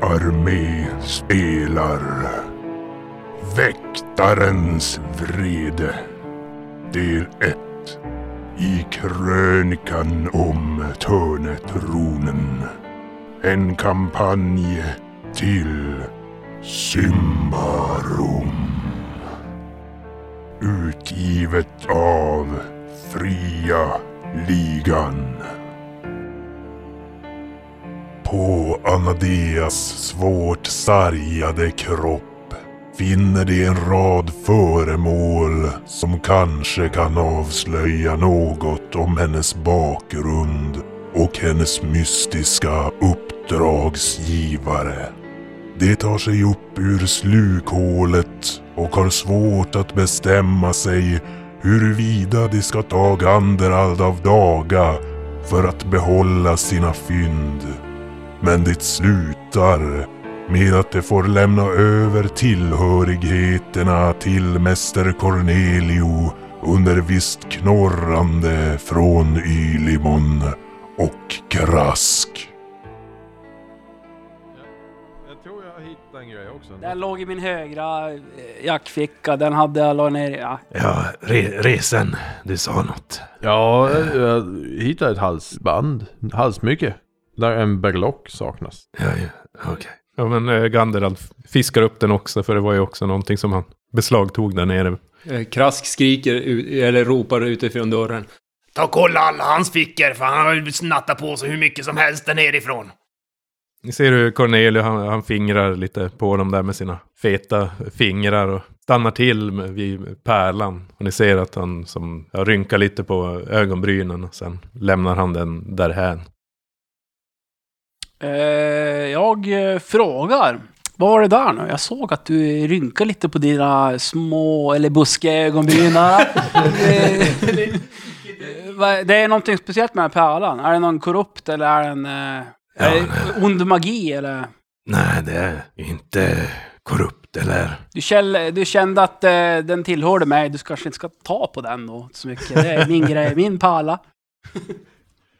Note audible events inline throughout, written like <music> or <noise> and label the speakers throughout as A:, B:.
A: Armé spelar. Väktarens vrede. Del 1. I krönikan om Törnetronen. En kampanj till Symbarom. Utgivet av Fria Ligan. Amadeas svårt sargade kropp finner de en rad föremål som kanske kan avslöja något om hennes bakgrund och hennes mystiska uppdragsgivare. De tar sig upp ur slukhålet och har svårt att bestämma sig huruvida de ska ta Ganderald av daga för att behålla sina fynd. Men det slutar med att de får lämna över tillhörigheterna till Mäster Cornelio under visst knorrande från Ylimon och Krask.
B: Jag tror jag hittade en grej också.
C: Den låg i min högra eh, jackficka. Den hade jag la ner. Ja.
D: Ja, re resen, du sa något.
B: Ja, jag hittade ett halsband. Halsmycke. Där en berlock saknas.
D: Ja, ja, okej.
E: Ja men eh, Ganderald fiskar upp den också för det var ju också någonting som han beslagtog där nere.
F: Eh, Krask skriker, ut- eller ropar utifrån dörren.
G: Ta och kolla alla hans fickor, för han har ju snattat på sig hur mycket som helst där nerifrån.
E: Ni ser hur Cornelius han, han fingrar lite på dem där med sina feta fingrar och stannar till vid pärlan. Och ni ser att han som ja, rynkar lite på ögonbrynen och sen lämnar han den därhän.
C: Eh, jag eh, frågar. Vad var det där nu? Jag såg att du rynkar lite på dina små, eller buskiga ögonbryn där. <laughs> Eh, vad- det är någonting speciellt med den här pärlan. Är det någon korrupt eller är det en... Eh,
D: Ja,
C: är det ond magi eller?
D: Nej, det är inte korrupt eller...
C: Du, käll, du kände att eh, den tillhörde mig. Du kanske inte ska ta på den då så mycket. Det är min grej, min pärla. <laughs>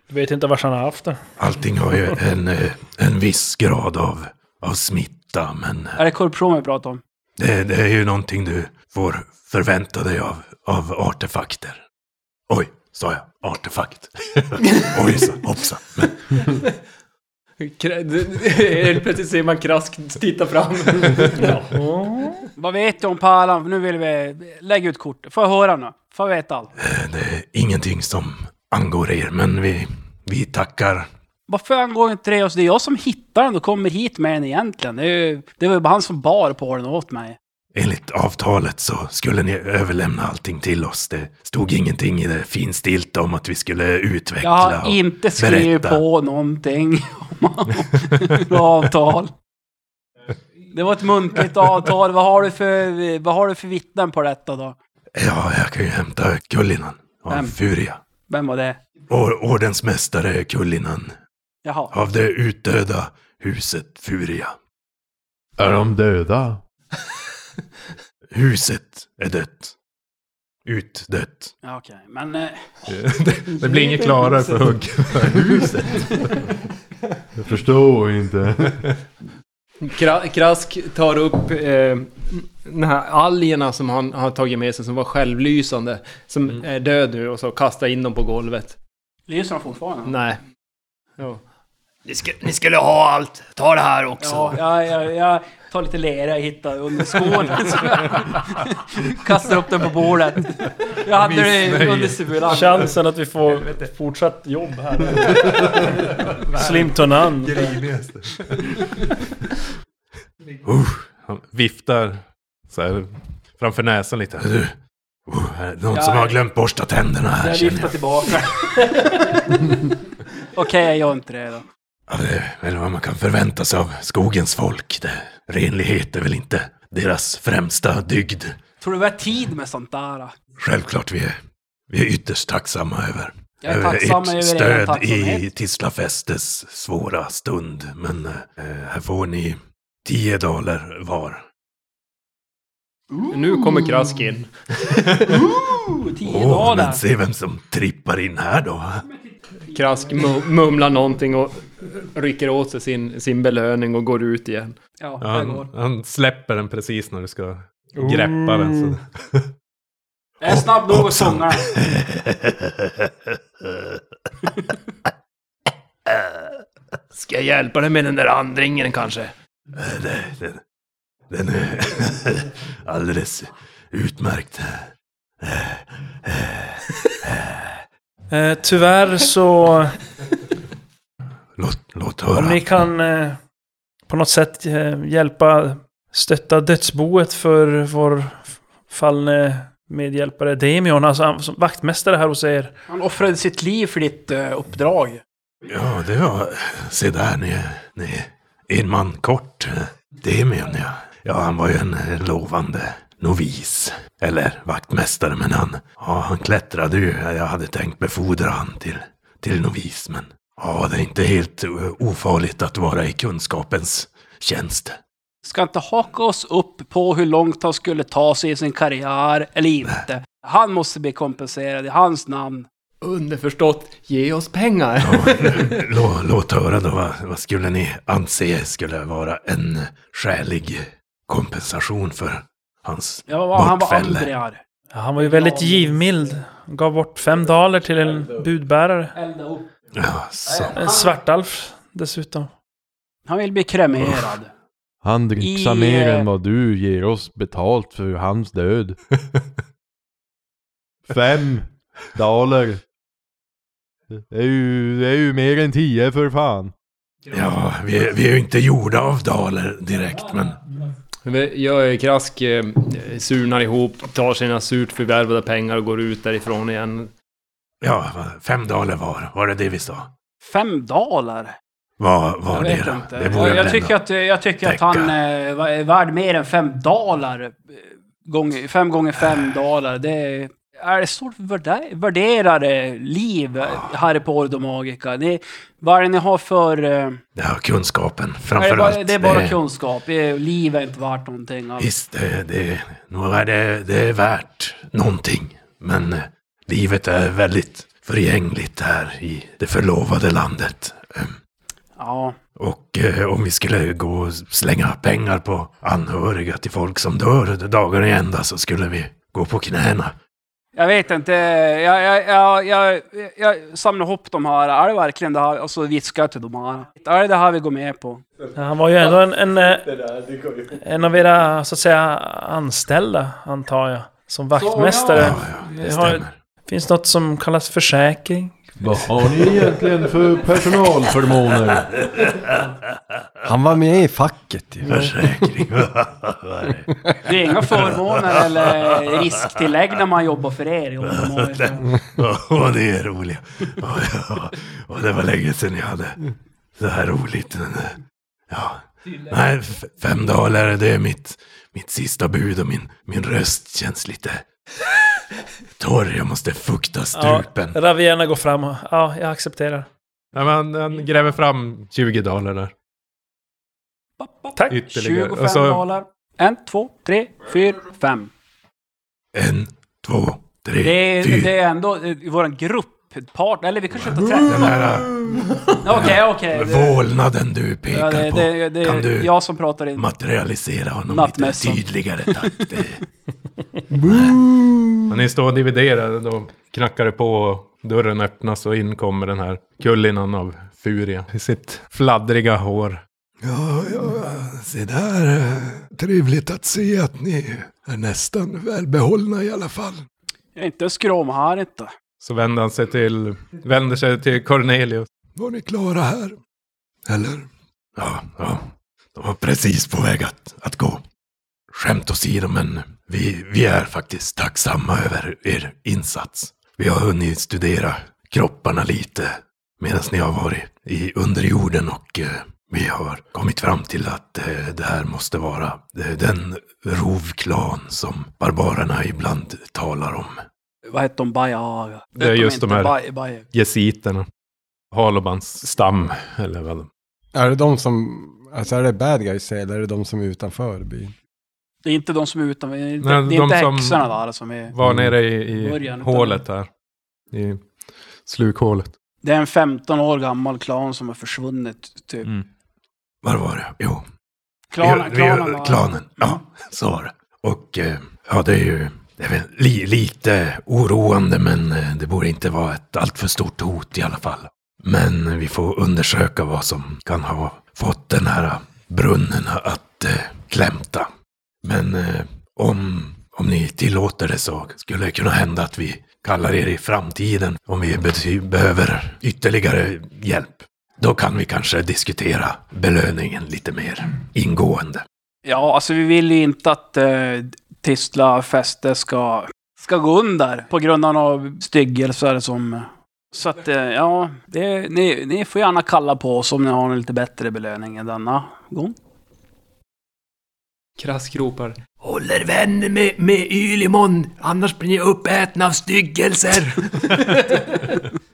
H: Du vet inte var han har haft den.
D: Allting har ju en, eh, en viss grad av, av smitta, men eh,
C: Är det korruption vi pratar om?
D: det, det är ju någonting du får förvänta dig av, av artefakter. Oj, sa jag artefakt? <laughs> Oj, så, hoppsan.
F: Helt plötsligt ser man Krask titta fram. <laughs>
C: Vad vet du om pärlan? Nu vill vi... Lägg ut kortet. Får jag höra nu? Får jag veta allt?
D: eh, det är ingenting som angår er, men vi, vi tackar.
C: Varför angår inte det oss? Det är jag som hittar den och kommer hit med den egentligen. Det, är ju, det var ju bara han som bar på den åt mig.
D: Enligt avtalet så skulle ni överlämna allting till oss. Det stod ingenting i det finstilta om att vi skulle utveckla
C: Jag har
D: och
C: inte skrivit på någonting <laughs> om avtal. Det var ett muntligt avtal. Vad har du för, vad har du för vittnen på detta då?
D: Ja, jag kan ju hämta Kullinan
C: Vem?
D: Furia.
C: Vem var det?
D: Or ordensmästare Kullinan
C: Jaha.
D: av det utdöda huset Furia.
B: Är de döda? <laughs>
D: Huset är dött. Utdött.
C: Ja, Okej, men... Eh, <laughs>
E: det, det blir inget klarare för hugg.
B: Huset? <laughs> jag förstår inte.
F: Kra- Krask tar upp eh, de här algerna som han har tagit med sig som var självlysande. Som är död nu och så kastar in dem på golvet.
C: Lyser de fortfarande?
F: Nej. Jo.
G: Ni, ska, ni skulle ha allt. Ta det här också.
C: Ja, jag, jag, jag tar lite lera jag hittar under skålen. <laughs> Kastar upp den på bordet. Jag hade det under sulan.
H: Chansen att vi får fortsatt jobb här. <laughs> Slim Tonan.
D: Uh,
E: Han viftar så här, framför näsan lite.
D: Du. Är det någon
C: Ja,
D: som har glömt borsta tänderna här
C: Jag viftar tillbaka. <laughs> Okej, jag gör inte det då.
D: Ja, det är väl vad man kan förvänta sig av skogens folk. Det, renlighet är väl inte deras främsta dygd.
C: Tror du vi har tid med sånt där?
D: Självklart vi är, vi är ytterst tacksamma över,
C: Jag är tacksam över er
D: stöd i Tislafestes svåra stund. Men eh, här får ni tio daler var.
F: Nu kommer Krask in.
C: Ooh, tio
D: Åh,
C: daler.
D: men se vem som trippar in här då.
F: Krask mu- mumlar någonting och rycker åt sig sin, sin belöning och går ut igen.
C: Ja,
I: Ja,
C: det går.
I: han, han släpper den precis när du ska greppa den. Så.
C: Jag är snabb nog att den. <laughs>
J: Ska jag hjälpa dig med den där andringen kanske?
D: Det- Den, den är <laughs> alldeles utmärkt.
H: Eh, tyvärr så,
D: Låt, låt
H: om
D: höra.
H: ni kan eh, på något sätt eh, hjälpa stötta dödsboet för vår fallne medhjälpare Demion, alltså han, som vaktmästare här hos er.
C: Han offrade sitt liv för ditt uppdrag.
D: Ja, det var... Se där, ni, ni en man kort. Demion, ja. Ja, han var ju en eh, lovande novis. Eller vaktmästare, men han... Ja, han klättrade ju. Jag hade tänkt befordra han till, till novis, men... Ja, det är inte helt eh, ofarligt att vara i kunskapens tjänst.
C: Ska inte haka oss upp på hur långt han skulle ta sig i sin karriär eller inte. Han måste bli kompenserad i hans namn.
F: Underförstått, ge oss pengar.
D: Ja, lå, låt höra då, vad, vad skulle ni anse skulle vara en skälig kompensation för hans
C: Ja, han var
D: bortfälle?
C: Andrear.
H: Ja, han var ju väldigt givmild. Han gav bort fem daler till en budbärare.
C: Elda upp.
D: Ja, så.
H: En svartalf dessutom.
C: Han vill bli kremerad. <laughs>
B: Han dricksar
C: I,
B: mer
C: eh,
B: än vad du ger oss betalt för hans död. <laughs> Fem daler. Det är, ju, det är ju mer än tio för fan.
D: Ja, vi, vi är ju inte gjorda av daler direkt, men...
F: Jag är Krask, eh, surnar ihop, tar sina surt förvärvade pengar och går ut därifrån igen.
D: Ja, fem daler var, var det det vi sa?
C: Fem daler?
D: Vad var
C: Jag
D: det då?
C: inte.
D: Det
C: Jag,
D: borde
C: jag, tycker att, jag tycker att han eh, är värd mer än fem daler. eh, Gång, fem gånger fem daler. Det är, är det så värde- värderade liv här på Ordo Magica? Det, vad är det ni har för... eh,
D: Ja, kunskapen
C: är det,
D: framförallt.
C: bara, det är bara kunskap. Det är, liv är inte värt någonting alls.
D: Visst, det, det, nog är det, det är värt någonting. Men eh, livet är väldigt förgängligt här i det förlovade landet. Ehm,
C: Ja.
D: Och eh, om vi skulle gå och slänga pengar på anhöriga till folk som dör dagar i ända så skulle vi gå på knäna.
C: Jag vet inte. Jag, jag, jag, jag, jag samlar ihop de här. Är det verkligen det här? Och så viskar jag till de här. Är det det här vi går med på?
H: Han var ju ändå en, en, eh, en av era, så att säga, anställda, antar jag. Som vaktmästare.
D: Ja, ja, det
H: har-
D: stämmer.
H: Finns något som kallas försäkring?
B: Vad har ni egentligen för personalförmåner?
K: Han var med i facket ju.
D: Försäkring.
C: Det är inga förmåner eller risktillägg när man jobbar för er. i.
D: Åh, det är ja. Åh, det var länge sedan jag hade så här roligt. Ja. Nej, fem dagar, det är mitt, mitt sista bud och min, min röst känns lite torr. Jag måste fukta
H: Ja,
D: strupen.
H: Ravierna går fram och, ja, jag accepterar.
I: Ja, men han, gräver fram 20 daler där.
H: Tack.
I: Ytterligare.
C: 25
I: Och så,
C: daler. En, två, tre, fyra, fem.
D: En, två, tre,
C: Det är,
D: fyra.
C: det är ändå eh, vår grupp. Eller vi kanske inte har träffat.
D: här
C: Okej, okej.
D: äh,
C: Det-
D: vålnaden du
C: Ja,
D: pekar
C: det,
D: på.
C: det, det
D: kan
C: är
D: du
C: jag som pratar in.
D: materialisera honom
C: Nattmässan.
D: lite tydligare, tack. <laughs>
I: När ni står och dividerar, då knackar det på och dörren öppnas och in kommer den här kullinan av Furia i sitt fladdriga hår.
D: Ja, ja, se där. Trevligt att se att ni är nästan välbehållna i alla fall.
C: Jag är inte en skråm här inte.
I: Så vänder han sig till, vänder sig till Cornelius.
D: Var ni klara här? Eller? Ja, ja. De var precis på väg att, att gå. Skämt åsido, men vi, vi är faktiskt tacksamma över er insats. Vi har hunnit studera kropparna lite medan ni har varit i underjorden och eh, vi har kommit fram till att eh, det här måste vara eh, den rovklan som barbarerna ibland talar om.
C: Vad heter de? Bajaga?
I: Det är just de här-
C: Baj, baj.
I: Jesiterna. Halobans stam, eller vad de...
K: Är det de som... Alltså är det bad guys eller är det de som är utanför byn?
C: Det är inte de som är utanför. Det är inte,
D: Nej,
C: det är
D: de
C: inte
D: som
C: häxorna där som är...
D: Var nere i, i
C: Början,
D: hålet här. I slukhålet.
C: Det är en 15 år gammal klan som har försvunnit, typ.
D: Mm.
I: Var var det? Jo,
C: Klanen,
I: vi,
C: klanen,
I: vi,
C: var-
I: klanen. Ja, så var det. Och eh, ja, det är ju det är väl li, lite oroande, men eh, det borde inte vara ett alltför stort hot i alla fall. Men vi får undersöka vad som kan ha fått den här brunnen att eh, klämta. Men eh, om, om ni tillåter det så skulle det kunna hända att vi kallar er i framtiden om vi behöver ytterligare hjälp. Då kan vi kanske diskutera belöningen lite mer ingående.
C: Ja, alltså vi vill ju inte att eh, Tisla fäste ska, ska gå under på grund av några styggelser som... Så att, eh, ja, det, ni, ni får gärna kalla på oss om ni har en lite bättre belöning än denna gång.
L: Krask ropar.
F: Håller vän med, med Ylimon, annars blir ni uppätna av styggelser. <laughs>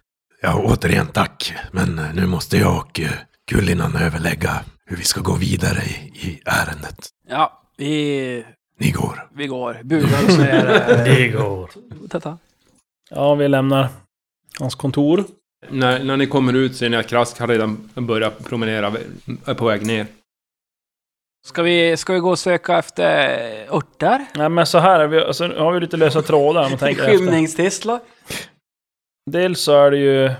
I: Ja, återigen tack. Men nu måste jag och eh, Kullinan överlägga hur vi ska gå vidare i, i ärendet.
C: Ja, vi,
I: Ni går.
C: vi går. Bugar och säger...
M: Det <laughs> går.
C: Tata.
H: Ja, vi lämnar hans kontor.
L: När, när ni kommer ut ser ni att Krask har redan börjat promenera, är på väg ner.
C: Ska vi, ska vi gå och söka efter örter?
H: Nej men så här, är vi, alltså, nu har vi lite lösa trådar om man tänker efter. Dels så är det ju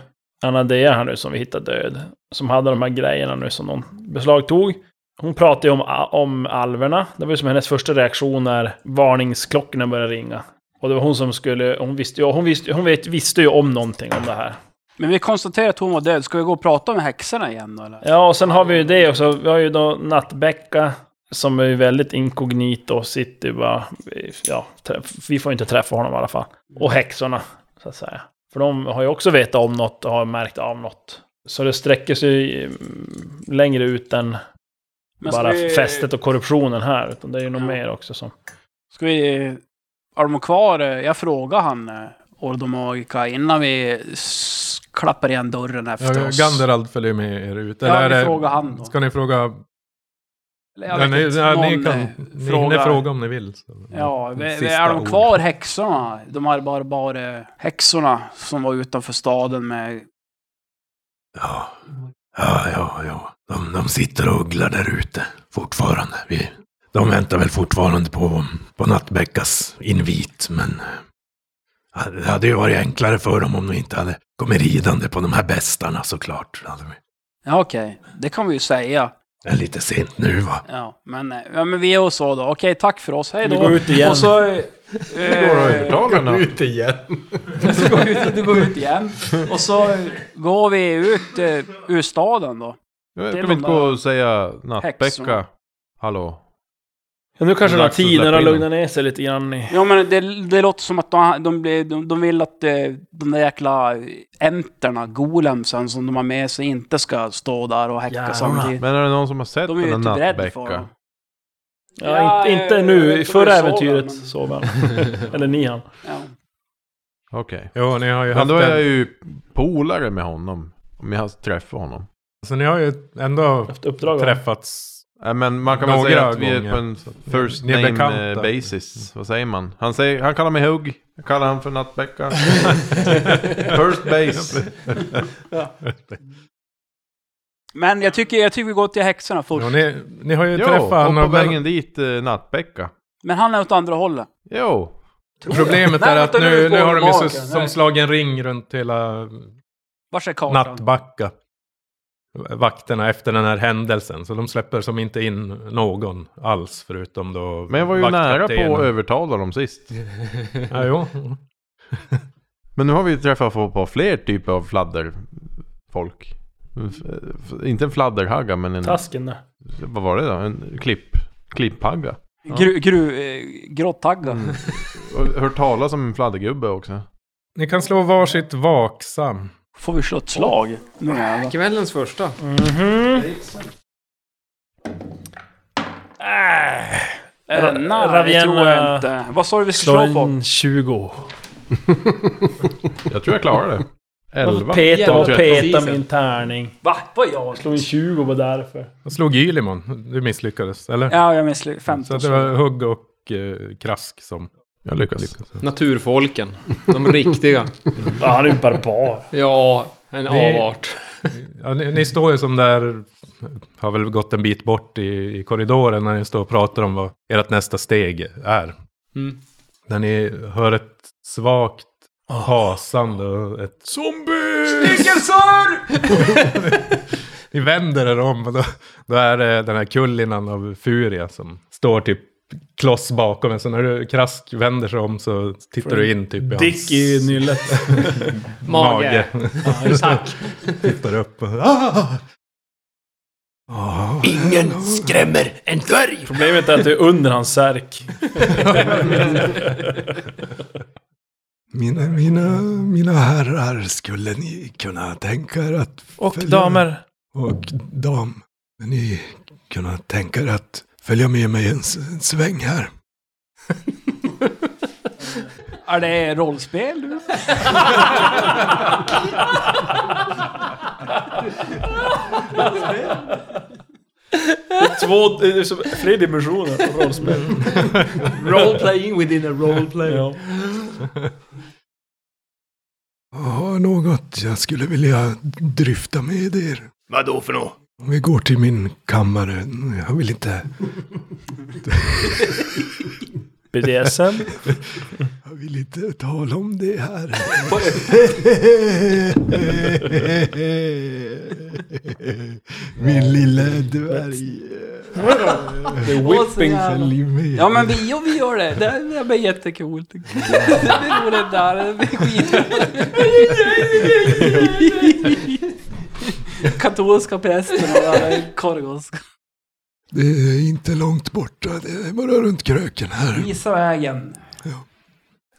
H: Anadea här nu som vi hittade död. Som hade de här grejerna nu som de beslagtog. Hon pratade ju om, om alverna. Det var ju som hennes första reaktion när varningsklockorna började ringa. Och det var hon som skulle, hon visste ju, hon visste, hon vet, visste ju om någonting om det här.
C: Men vi konstaterar att hon var död. Ska vi gå och prata med häxorna igen då eller?
H: Ja, och sen har vi ju det också. Vi har ju då Nattbäcka som är ju väldigt inkognito och sitter bara... Ja, vi får inte träffa honom i alla fall. Och häxorna, så att säga. För de har ju också vetat om något och har märkt av något. Så det sträcker sig mm, längre ut än bara
C: vi-
H: fästet och korruptionen här. Utan det är ju nog
C: Ja.
H: mer också som...
C: Ska vi... Är de kvar? Jag frågar han eh, Ordomagika innan vi klappar igen dörren efter
D: Ja,
C: oss.
D: Ganderald följer med er ut.
C: Ja,
D: Eller är
C: vi
D: det,
C: frågar han då.
D: Ska ni fråga...
C: Eller jag
D: Ja, ni,
C: inte,
D: ja, ni kan
C: eh,
D: ni fråga om ni vill. Så.
C: Ja, vi, är de
D: ord.
C: kvar häxorna? De här bara, bara häxorna som var utanför staden med...
I: Ja, ja, ja. ja. De, de sitter och ugglar där ute fortfarande. Vi, de väntar väl fortfarande på, på Nattbäckas invit, men eh, det hade ju varit enklare för dem om de inte hade kommit ridande på de här bästarna såklart.
C: Ja, okej. Det kan vi ju säga.
I: Det är lite sent nu va?
C: Ja, men, eh, ja, men vi är och så då. Okej, tack för oss. Hej då.
H: Vi går ut igen.
C: Och så... Eh,
B: Det går.
D: Ut igen. <laughs>
C: så går vi ut, du går ut igen. Och så går vi ut eh, ur staden då.
B: Ja,
C: Det är
B: Ska vi inte gå och säga Nattbäcka? Hallå?
H: Ja, nu kanske
B: dags att
H: tiden har
B: släppa in
H: lugnat ner sig lite grann. I...
C: Ja, men det, det låter som att de, de, blir- de, de vill att eh, de där jäkla enterna, golemsen som de har med sig, inte ska stå där och häcka
H: Jävlarna.
C: samtidigt.
B: Men är det någon som har sett
C: De är ju
B: den
C: inte beredda för
B: Nattbäcka?
C: dem.
H: Ja,
C: Ja,
H: inte, inte
C: jag
H: nu. I
C: inte
H: förra
C: jag såg
H: äventyret
C: där, men-
H: sov han. <laughs> Eller ni han.
C: Ja.
B: Okej.
D: Jo, ni har ju
B: Men
D: haft
B: då är jag
D: en,
B: ju polare med honom. Om jag har träffat honom.
D: Så ni har ju ändå
H: Haft uppdrag. av-
D: träffats.
B: Nej men man kan väl säga att vi är på en first name
D: bekanta.
B: eh, basis. Vad säger man? Han, säger, han kallar mig Hugg. Jag kallar han för Nattbäcka. <laughs> first base.
C: Men jag tycker, jag tycker vi går till häxorna först.
D: Ja, ni, ni har ju
B: Jo,
D: träffat
B: och på vägen dit eh, Nattbäcka.
C: Men han är åt andra hållet.
B: Jo.
D: Problemet <laughs> är att
C: nu
D: nu, har de ju som slagit en ring runt hela
C: Vars är kartan?
D: Nattbacka. Vakterna efter den här händelsen. Så de släpper som inte in någon alls förutom då
B: Men jag var ju nära på att övertala dem sist. <laughs>
D: Ja, jo. <laughs>
B: Men nu har vi ju träffat på, på fler typer av fladderfolk. Inte en fladderhagga men en...
H: Tasken där.
B: Vad var det då? En klipp... Klipphagga.
C: Gru, gru, eh, gråttagga.
B: Mm. Hört talas om en fladdergubbe också.
D: Ni kan slå varsitt vaksam.
C: Får vi slå ett slag? Jävlar.
L: Kvällens första.
H: Mhm.
C: Eh, nej, det
H: Ravienna
C: tror jag inte. Vad sa du vi skulle slå på?
H: en 20. <laughs>
B: Jag tror jag klarar det. Elva.
H: Var
D: tror jag.
H: peta
F: Precis.
H: min tärning.
C: Va? Vad jag?
H: Slog en 20 på därför.
D: Jag slog Ylimon. Du misslyckades, eller?
C: Ja, jag misslyckades.
D: Så
C: 15
D: att det var Hugg och eh, Krask som
B: Jag lyckas.
D: lyckades.
F: Naturfolken. <laughs> De riktiga.
H: Ja, han är ju barbar.
F: Ja, en
D: Det-
F: avart.
D: Ja, ni, ni står ju som där, har väl gått en bit bort i, i korridoren när ni står och pratar om vad ert nästa steg är.
F: Mm.
D: När ni hör ett svagt hasande och ett <laughs> Ni vänder er om och då, då är det den här kullinan av Furia som står typ kloss bakom en. Så när du krask vänder sig om så tittar du in typ i
H: Dick i
D: hans
H: nyllet. <laughs>
F: Mage. Ja, exakt. <laughs>
D: tittar upp och ah!
I: Ah,
N: Ingen skrämmer en dvärg!
H: Problemet är att det är under hans särk. <laughs>
I: Mina, mina, mina herrar, skulle ni kunna tänka er att...
H: Och
I: följa-
H: damer.
I: Och dam. Ni kunna tänka er att följa med mig en, en sväng här? <laughs>
C: Är det rollspel du? <laughs>
H: Två, det är som fler dimensioner på rollspel. <laughs>
F: Role playing within a role play.
H: Ja.
I: Jag har något jag skulle vilja dryfta med er.
N: Vad då för något?
I: Om vi går till min kammare. Jag vill inte...
H: BDSM. <laughs>
I: Jag vill inte tala om det här. <laughs> Min lilla dvärg.
C: Det är whipping. Ja men vi, ja, vi gör det. Det, <laughs> det blir jättecoolt. Det blir roligt där. Det blir skit. <laughs> Katolska prästen och Korgos.
I: Det är inte långt borta. Det är bara runt kröken här.
C: Visa vägen.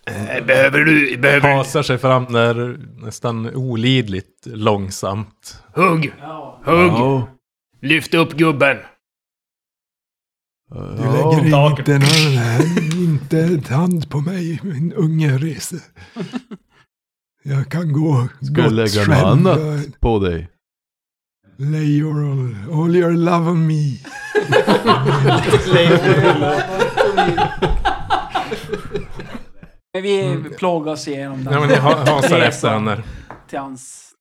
N: Eh, Behöver du... Behöver du...
D: Hasar sig fram där nästan olidligt långsamt.
N: Hugg!
C: Ja.
N: Hugg!
B: Ja.
N: Lyft upp gubben!
I: Du lägger inte, någon, inte en hand på mig, min unge rese. <laughs> Jag kan gå
B: Ska jag lägga något annat på dig?
I: Lay your, all, all your love on me.
C: Men vi plågar oss igenom den.
D: Ja, men ni ha- hasar efter han där.
C: Till hans...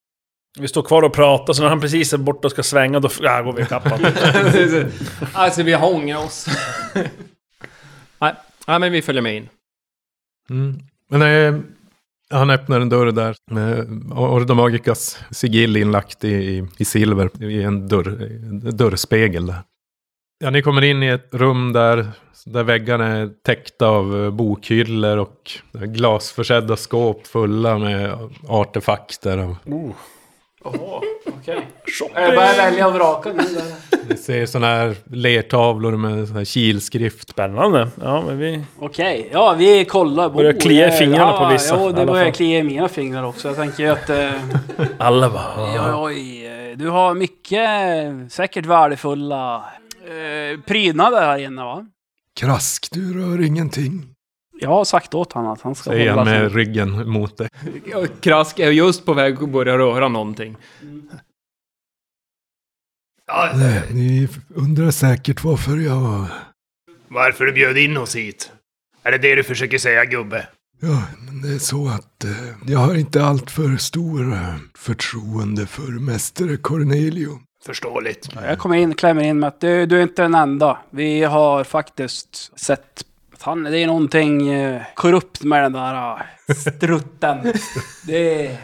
H: Vi står kvar och pratar, så när han precis är borta och ska svänga, då ja, går vi ikapp <laughs>
F: alltså vi har ångrat oss. Nej. Nej, men vi följer med in.
D: Mm. Men eh, han öppnar en dörr där med Ordomagikas sigill inlagt i, i, i silver i en, dörr, en dörrspegel där. Ja, ni kommer in i ett rum där, där väggarna är täckta av eh, bokhyllor och glasförsedda skåp fulla med artefakter. Och
C: Jaha, okej. Jag börjar välja och vraka nu där.
D: ni ser sådana här lertavlor med sån här kilskrift.
H: Spännande. Ja, men vi...
C: Okej, ja vi kollar.
H: Börjar klia i fingrarna
C: ja,
H: på vissa, i
C: det
H: alla
C: börjar
H: fall.
C: klia i mina fingrar också. Jag tänker ju att... Eh,
H: Alla bara...
C: oj, oj, eh, du har mycket, säkert värdefulla eh, prydnader här inne va?
I: Krask, du rör ingenting.
C: Jag har sagt åt honom att han ska
D: Säger
C: hålla sig.
D: med ryggen mot dig.
F: Krask är just på väg att börja röra någonting.
N: Ja,
I: Nej, ni undrar säkert varför jag...
N: varför du bjöd in oss hit? Är det det du försöker säga, gubbe?
I: Ja, men det är så att eh, jag har inte allt för stor eh, förtroende för mästare Cornelio.
N: Förståeligt.
C: Jag kommer in, klämmer in med att du, du är inte den enda. Vi har faktiskt sett han, det är någonting eh, korrupt med den där eh, strutten. <laughs> det är...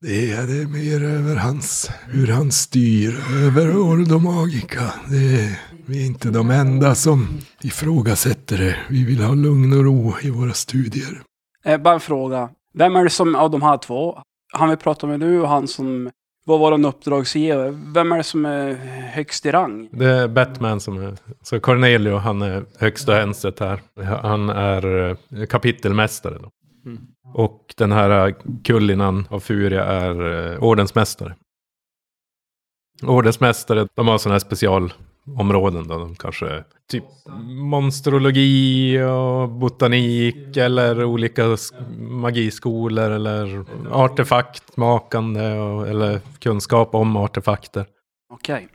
I: Det är det mer över hans, hur han styr över Ordomagica. Det är, vi är inte de enda som ifrågasätter det. Vi vill ha lugn och ro i våra studier.
C: Eh, bara en fråga. Vem är det som, av de här två, han vi pratar med nu och han som var vår uppdragsgivare, vem är det som är högst i rang?
D: Det är Batman som är... Så Cornelio, han är högsta hänset här. Han är eh, kapitelmästare då.
F: Mm.
D: Och den här eh, Kullinan av Furia är eh, ordensmästare. Ordensmästare, de har sådana här områden då. De kanske typ monsterologi och botanik eller olika magiskolor eller artefaktmakande och, eller kunskap om artefakter.
C: Okej.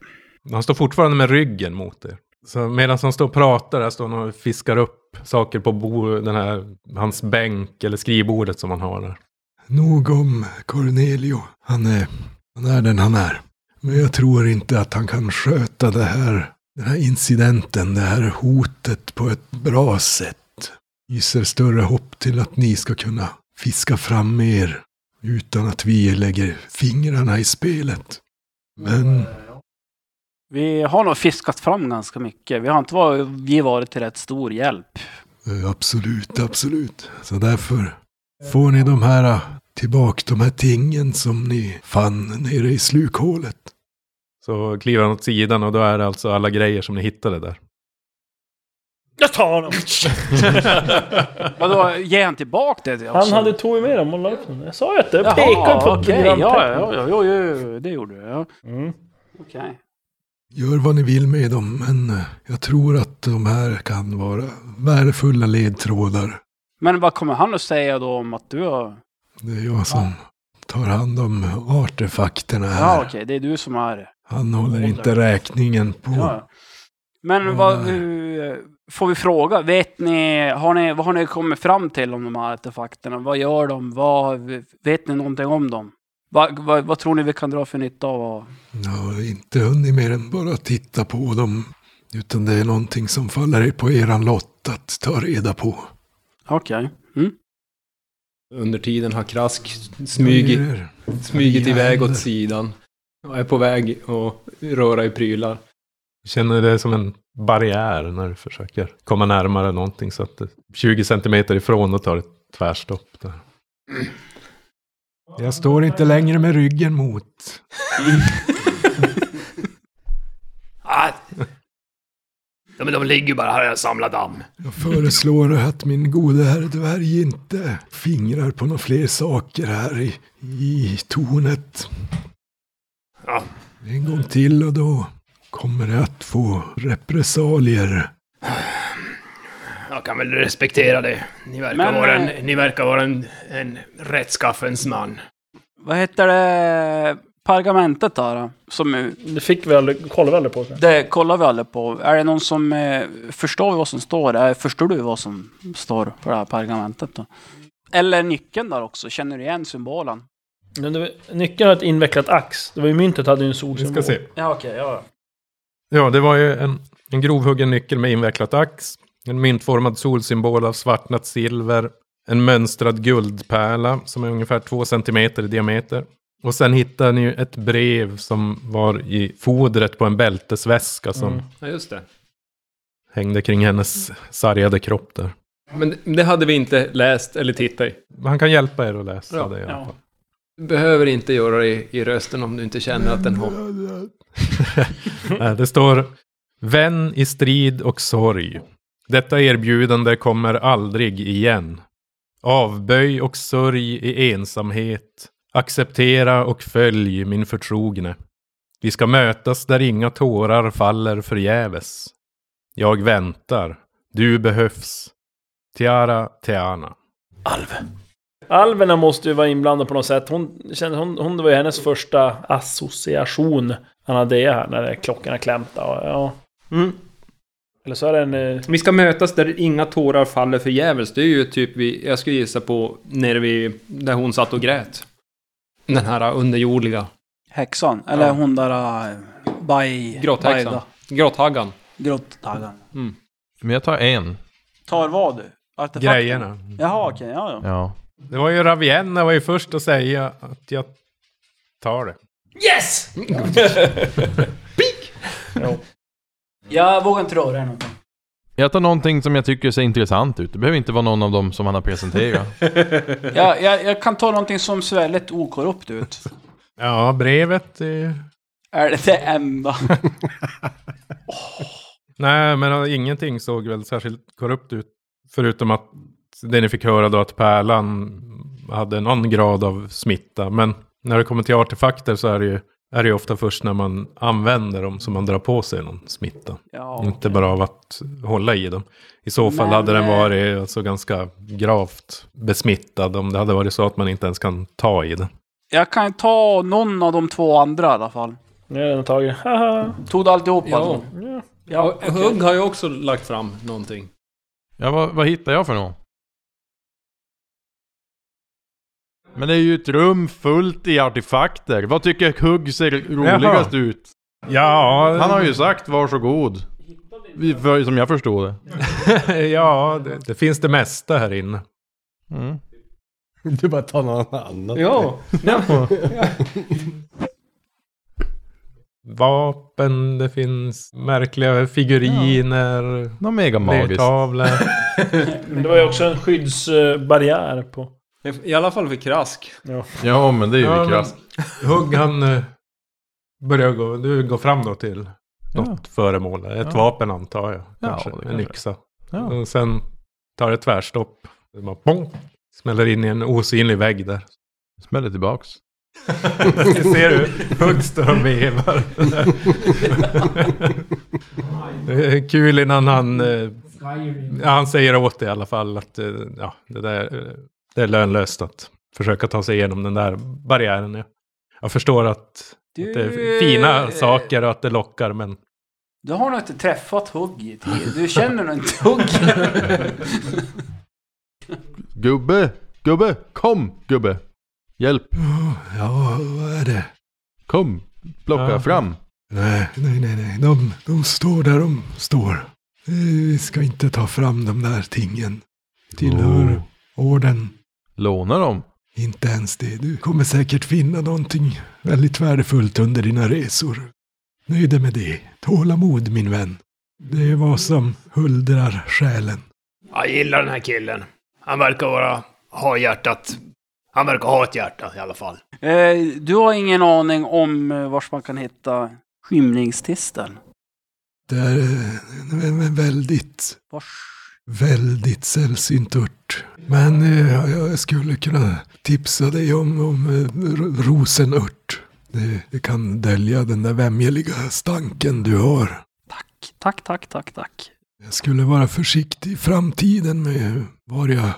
D: Han står fortfarande med ryggen mot er. Så medan han står och pratar där står han och fiskar upp saker på bo, den här, hans bänk eller skrivbordet som han har där.
I: Nog om Cornelio. Han är, han är den han är. Men jag tror inte att han kan sköta det här, den här incidenten, det här hotet på ett bra sätt. Gissar större hopp till att ni ska kunna fiska fram er utan att vi lägger fingrarna i spelet. Men
C: Vi har nog fiskat fram ganska mycket. Vi har inte varit, vi varit till rätt stor hjälp.
I: eh, absolut, absolut. Så därför får ni de här eh, tillbaka de här tingen som ni fann nere i slukhålet.
D: Så kliver han åt sidan och då är det alltså alla grejer som ni hittade där.
H: Jag tar honom! <laughs>
C: Vadå, ge han tillbaka det?
H: Han
C: också?
H: hade tagit med dem och la upp dem. Jag sa ju att det. Jag
C: Jaha,
H: pekade på okay,
C: Ja, ja, ja, ja, ja, det gjorde du. Ja.
H: Mm.
C: Okej.
I: Gör vad ni vill med dem, men eh, jag tror att de här kan vara värdefulla ledtrådar.
C: Men vad kommer han att säga då om att du har...
I: Det är jag som tar hand om artefakterna
C: Ja,
I: här.
C: okej, det är du som är...
I: Han håller inte räkningen på...
C: Ja. Men vad... hur- Får vi fråga? Vet ni, har ni... Vad har ni kommit fram till om de här artefakterna? Vad gör de? Vad, vet ni någonting om dem? Vad, vad, vad tror ni vi kan dra för nytta av?
I: Jag har inte hunnit mer än bara titta på dem. Utan det är någonting som faller på eran lott att ta reda på.
C: Okej. Mm.
L: Under tiden har Krask smugit, smugit
I: fria
L: iväg åt sidan. Och är på väg att röra i prylar.
D: Känner det som en barriär när du försöker komma närmare någonting så att det 20 centimeter ifrån och tar ett tvärstopp där.
I: Jag står inte längre med ryggen mot.
F: Ah. Ja, men de ligger ju bara här och samlar damm.
I: Jag föreslår att min gode herr dvärg inte fingrar på några fler saker här i, i tornet.
F: Ja.
I: En gång till och då kommer det att få repressalier.
F: Jag kan väl respektera det. Ni verkar
C: Men,
F: vara
C: eh,
F: en, ni verkar vara en, en rättskaffens man.
C: Vad heter det? Pergamentet då? då? Som,
H: Det fick vi aldrig, kollade vi aldrig på.
C: det kollar vi aldrig på. Är det någon som eh, förstår vad som står? Eh, förstår du vad som står på det här pergamentet då? Eller nyckeln där också. Känner du igen symbolen?
H: Men det var, nyckeln har ett invecklat ax. Det var ju myntet hade ju en
D: Vi
H: solsymbol.
D: ska se.
C: Ja, okej. ja.
D: Ja, det var ju en, en grovhuggen nyckel med invecklat ax. En myntformad solsymbol av svartnat silver. En mönstrad guldpärla som är ungefär två centimeter i diameter. Och sen hittade ni ju ett brev som var i fodret på en bältesväska som
H: Mm.
L: Ja, just det.
D: hängde kring hennes sargade kropp där.
L: Men det- hade vi inte läst eller tittat i.
D: Han kan hjälpa er att läsa
L: Ja,
D: det i alla
C: ja.
D: fall.
L: Du behöver inte göra det i, i rösten om du inte känner att den har... <laughs>
D: Nej, det står Vän i strid och sorg. Detta erbjudande kommer aldrig igen. Avböj och sörj i ensamhet. Acceptera och följ min förtrogne. Vi ska mötas där inga tårar faller förgäves. Jag väntar. Du behövs. Tiara Tiana.
H: Alverna måste ju vara inblandade på något sätt. Hon, kände, hon, hon det var ju hennes första association. Han hade det här när klockan är klämta. Och, ja.
L: Mm.
H: Eller så är det en... eh,
L: Vi ska mötas där inga tårar faller förgäves. Det är ju typ vi, jag skulle gissa på nere vid, där hon satt och grät. Den här underjordiga
C: Häxan. Eller
L: Ja.
C: hon där... Uh, baj...
L: grotthäxan.
C: bajda.
L: Grotthaggan.
C: Grottaggan.
B: Men jag tar en.
C: Tar vad du? Artefakten?
D: Grejerna.
C: Jaha, okej. ja, ja.
B: Ja.
D: Det var ju Ravienna var ju först att säga att jag tar det.
F: Yes!
C: Jag vågar inte röra någonting.
B: Jag tar någonting som jag tycker ser intressant ut. Det behöver inte vara någon av dem som han har presenterat. <laughs>
C: Jag, jag, jag kan ta någonting som ser väldigt okorrupt ut.
D: Ja, brevet är
C: Är det det enda? <laughs>
D: Nej, men ingenting såg väl särskilt korrupt ut. Förutom att det ni fick höra då att pärlan hade någon grad av smitta. Men när det kommer till artefakter så är det ju är det ofta först när man använder dem som man drar på sig någon smitta.
C: Ja.
D: Inte bara av att hålla i dem. I så fall
C: Men,
D: hade den
C: eh,
D: varit alltså ganska gravt besmittad om det hade varit så att man inte ens kan ta i den.
C: Jag kan ta någon av de två andra i alla fall.
H: Nu är den tagen.
C: Tog du alltihop
L: Ja.
C: alltså?
H: Ja.
L: Ja,
C: okej.
L: Hugg har ju också lagt fram någonting.
B: Ja, vad, vad hittar jag för något? Men det är ju ett rum fullt i artefakter. Vad tycker Hugg ser roligast ut?
D: Ja,
B: Han har ju sagt varsågod. För, som jag förstår det. <laughs>
D: ja det, det finns det mesta här inne.
B: Mm.
K: Du bara tar någon annan.
L: Ja, <laughs>
D: Vapen, det finns märkliga figuriner,
B: Något mega magiskt. <laughs>
H: det var ju också en skyddsbarriär på.
L: I alla fall för Krask.
B: Ja, men det är ju
D: Ja, men-
B: krasst.
D: Hugg han eh, börjar gå, du går fram då till något föremål. Ett
B: Ja.
D: vapen antar jag.
B: Ja,
D: Kanske.
B: det
D: en yxa.
B: Ja.
D: Och sen tar det tvärstopp. Det bara bong, smäller in i en osynlig vägg där.
B: Smäller tillbaks. <laughs>
D: Ser du? Hugg står och vevar. Det är Kul innan han... eh, Ja, han säger åt dig i alla fall att eh, ja, det, där, eh, det är lönlöst att försöka ta sig igenom den där barriären. Ja. Jag förstår att,
C: Du,
D: att det är fina saker och att det lockar, men
C: Du har nog inte träffat Hugg i tid. Du <laughs> känner nog inte Hugg. <laughs>
B: Gubbe! Gubbe! Kom gubbe! Hjälp!
I: Ja, vad är det?
B: Kom! Plocka
D: Ja.
B: fram!
I: Nej, nej, nej, nej. De, de står där de står. Vi ska inte ta fram de där tingen. Tillhör orden.
B: Låna dem.
I: Inte ens det. Du kommer säkert finna någonting väldigt värdefullt under dina resor. Nöj dig med det. Tålamod, min vän. Det är vad som huldrar själen.
F: Jag gillar den här killen. Han verkar vara... Ha hjärtat. Han verkar ha ett hjärta i alla fall.
C: Eh, du har ingen aning om eh, vars man kan hitta skymningstisteln?
I: Det är eh, en en väldigt,
C: Vars...
I: väldigt sällsynt ört. Men eh, jag skulle kunna tipsa dig om, om eh, ro- rosenört. Det, det kan dölja den där vämjeliga stanken du har.
C: Tack, tack, tack, tack, tack.
I: Jag skulle vara försiktig i framtiden med var jag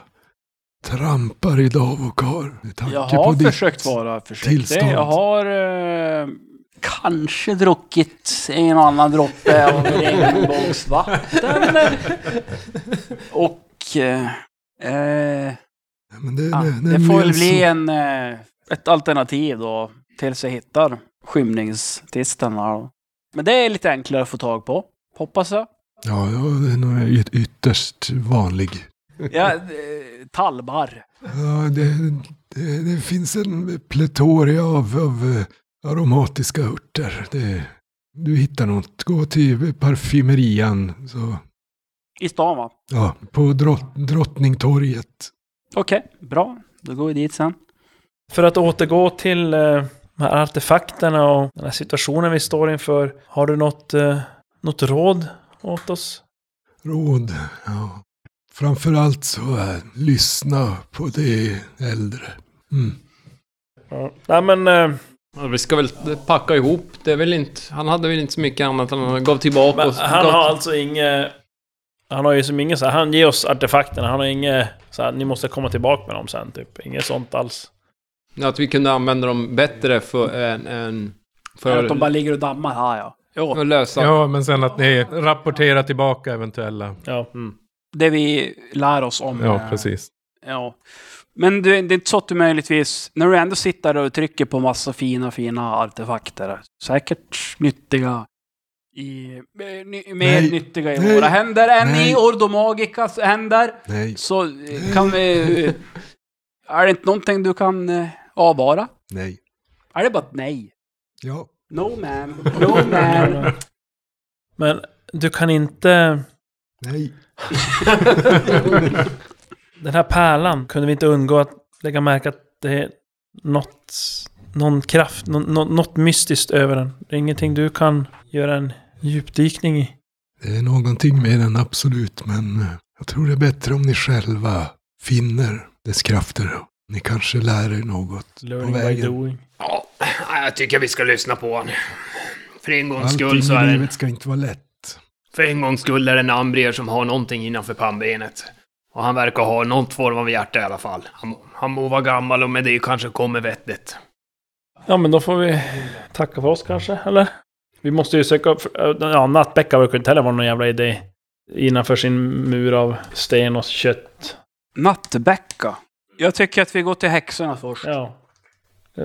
I: trampar idag och har. Med tanke
C: Jag
I: på
C: har
I: ditt
C: försökt vara försiktig.
I: tillstånd.
C: Jag har eh, kanske druckit en och annan droppe av regnbågsvatten. och... Eh, eh,
I: Men det,
C: ja,
I: det,
C: det får väl bli en, eh, ett alternativ då. Tills jag hittar skymningstisten. här. Men det är lite enklare att få tag på. Hoppas jag.
I: Ja, ja, det är ytterst vanlig.
C: Ja, eh, tallbarr.
I: Ja, det, det, det finns en pletoria av, av aromatiska örter. Det, du hittar något. Gå till parfymerian. Så,
C: I stan va?
I: ja, på drott, Drottningtorget.
C: Okej, bra. Då går vi dit sen.
H: För att återgå till eh, de här artefakterna och den här situationen vi står inför. Har du något, eh, något råd åt oss?
I: Råd. Ja. Framförallt så äh, lyssna på det äldre. Mm.
H: Ja. Nej men...
L: Ja, vi ska väl packa ihop. Det är väl inte... Han hade väl inte så mycket annat än han gav tillbaka
H: men
L: oss.
H: han
L: gav-
H: har alltså inget... Han har ju som inget så här, han ger oss artefakterna, han har inget så här, ni måste komma tillbaka med dem sen typ. Inget sånt alls.
L: Att vi kunde använda dem bättre för en... en
C: För att de bara ligger och dammar här ja. Jo,
L: att lösa...
D: Ja, men sen att ni rapporterar tillbaka eventuella.
H: Ja.
C: det vi lär oss om.
D: Ja,
C: eh,
D: precis.
C: Ja. Men du, det är inte så att du möjligtvis, när du ändå sitter och trycker på massa fina, fina artefakter, säkert nyttiga i, ny, mer
I: Nej.
C: nyttiga i
I: Nej.
C: våra händer än
I: Nej.
C: i Ordomagikas händer,
I: Nej,
C: så kan vi... Är det inte någonting du kan eh, avvara?
I: nej.
C: Är det bara ett nej?
I: Ja,
C: No man, no man.
H: Men du kan inte...
I: nej. <laughs>
H: Den här pärlan kunde vi inte undgå att lägga märke att det är något... Någon kraft, nå- nå- något mystiskt över den. Det är ingenting du kan göra en djupdykning i.
I: Det är någonting med den absolut, men eh, jag tror det är bättre om ni själva finner dess krafter. Ni kanske lär er något
H: Learning
I: på
H: by
I: vägen.
H: doing.
F: Ja, jag tycker vi ska lyssna på honom. För en gångs skull
I: Allting
F: så är
I: i
F: det...
I: livet ska inte vara lätt.
F: För en gångs skull är det en Ambrier som har någonting innanför pannbenet. Och han verkar ha någon form av hjärta i alla fall. Han, han må vara gammal och med det kanske kommer vettigt.
H: Ja, men då får vi tacka för oss kanske, eller? Vi måste ju söka upp... Ja, Nattbäcka verkar inte heller vara någon jävla idé. Innanför sin mur av sten och kött.
C: Nattbäcka. Jag tycker att vi går till häxorna först.
H: Ja.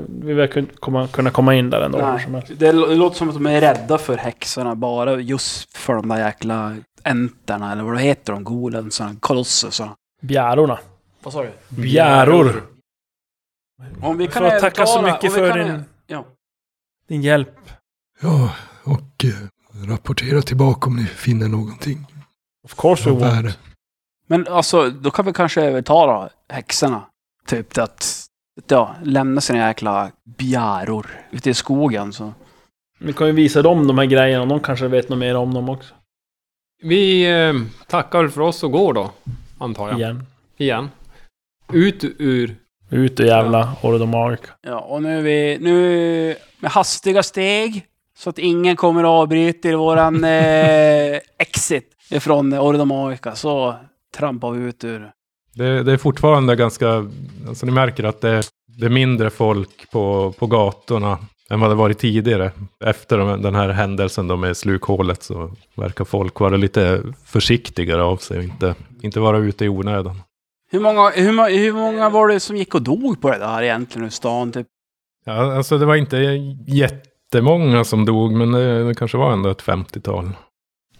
H: Vi verkar inte komma, kunna komma in där ändå.
C: Nej, det låter som att de är rädda för häxorna bara just för de där jäkla enterna, eller vad heter de? Golensarna, kolossesarna.
H: Bjärorna.
C: Vad sa du?
H: Bjäror!
C: Om vi kan
H: får tacka så
C: övertala-
H: mycket
C: om vi
H: för
C: kan-
H: din,
C: Ja.
H: din hjälp.
I: Ja, och eh, rapportera tillbaka om ni finner någonting.
H: Of course we won't.
C: Men alltså, då kan vi kanske övertala häxorna. Typ att ja, lämna sina jäkla bjäror ute i skogen. Så.
H: Vi kan ju visa dem de här grejerna och de kanske vet något mer om dem också.
L: Vi eh, tackar för oss och går då, antar jag.
H: Igen.
L: Igen. Ut ur...
H: Ut och jävla Ordomark.
C: Ja, och nu är vi nu med hastiga steg. Så att ingen kommer att avbryta i våran <laughs> eh, exit ifrån Ordomarika. Så trampar vi ut ur.
D: Det, det är fortfarande ganska, alltså ni märker att det, det är mindre folk på, på gatorna än vad det varit tidigare. Efter de- den här händelsen då med slukhålet så verkar folk vara lite försiktigare av sig och inte, inte vara ute i onödan.
C: Hur många, hur, må- hur många var det som gick och dog på det där egentligen i stan? Typ?
D: Ja, alltså det var inte jättemånga som dog, men det, det kanske var ändå ett 50-tal.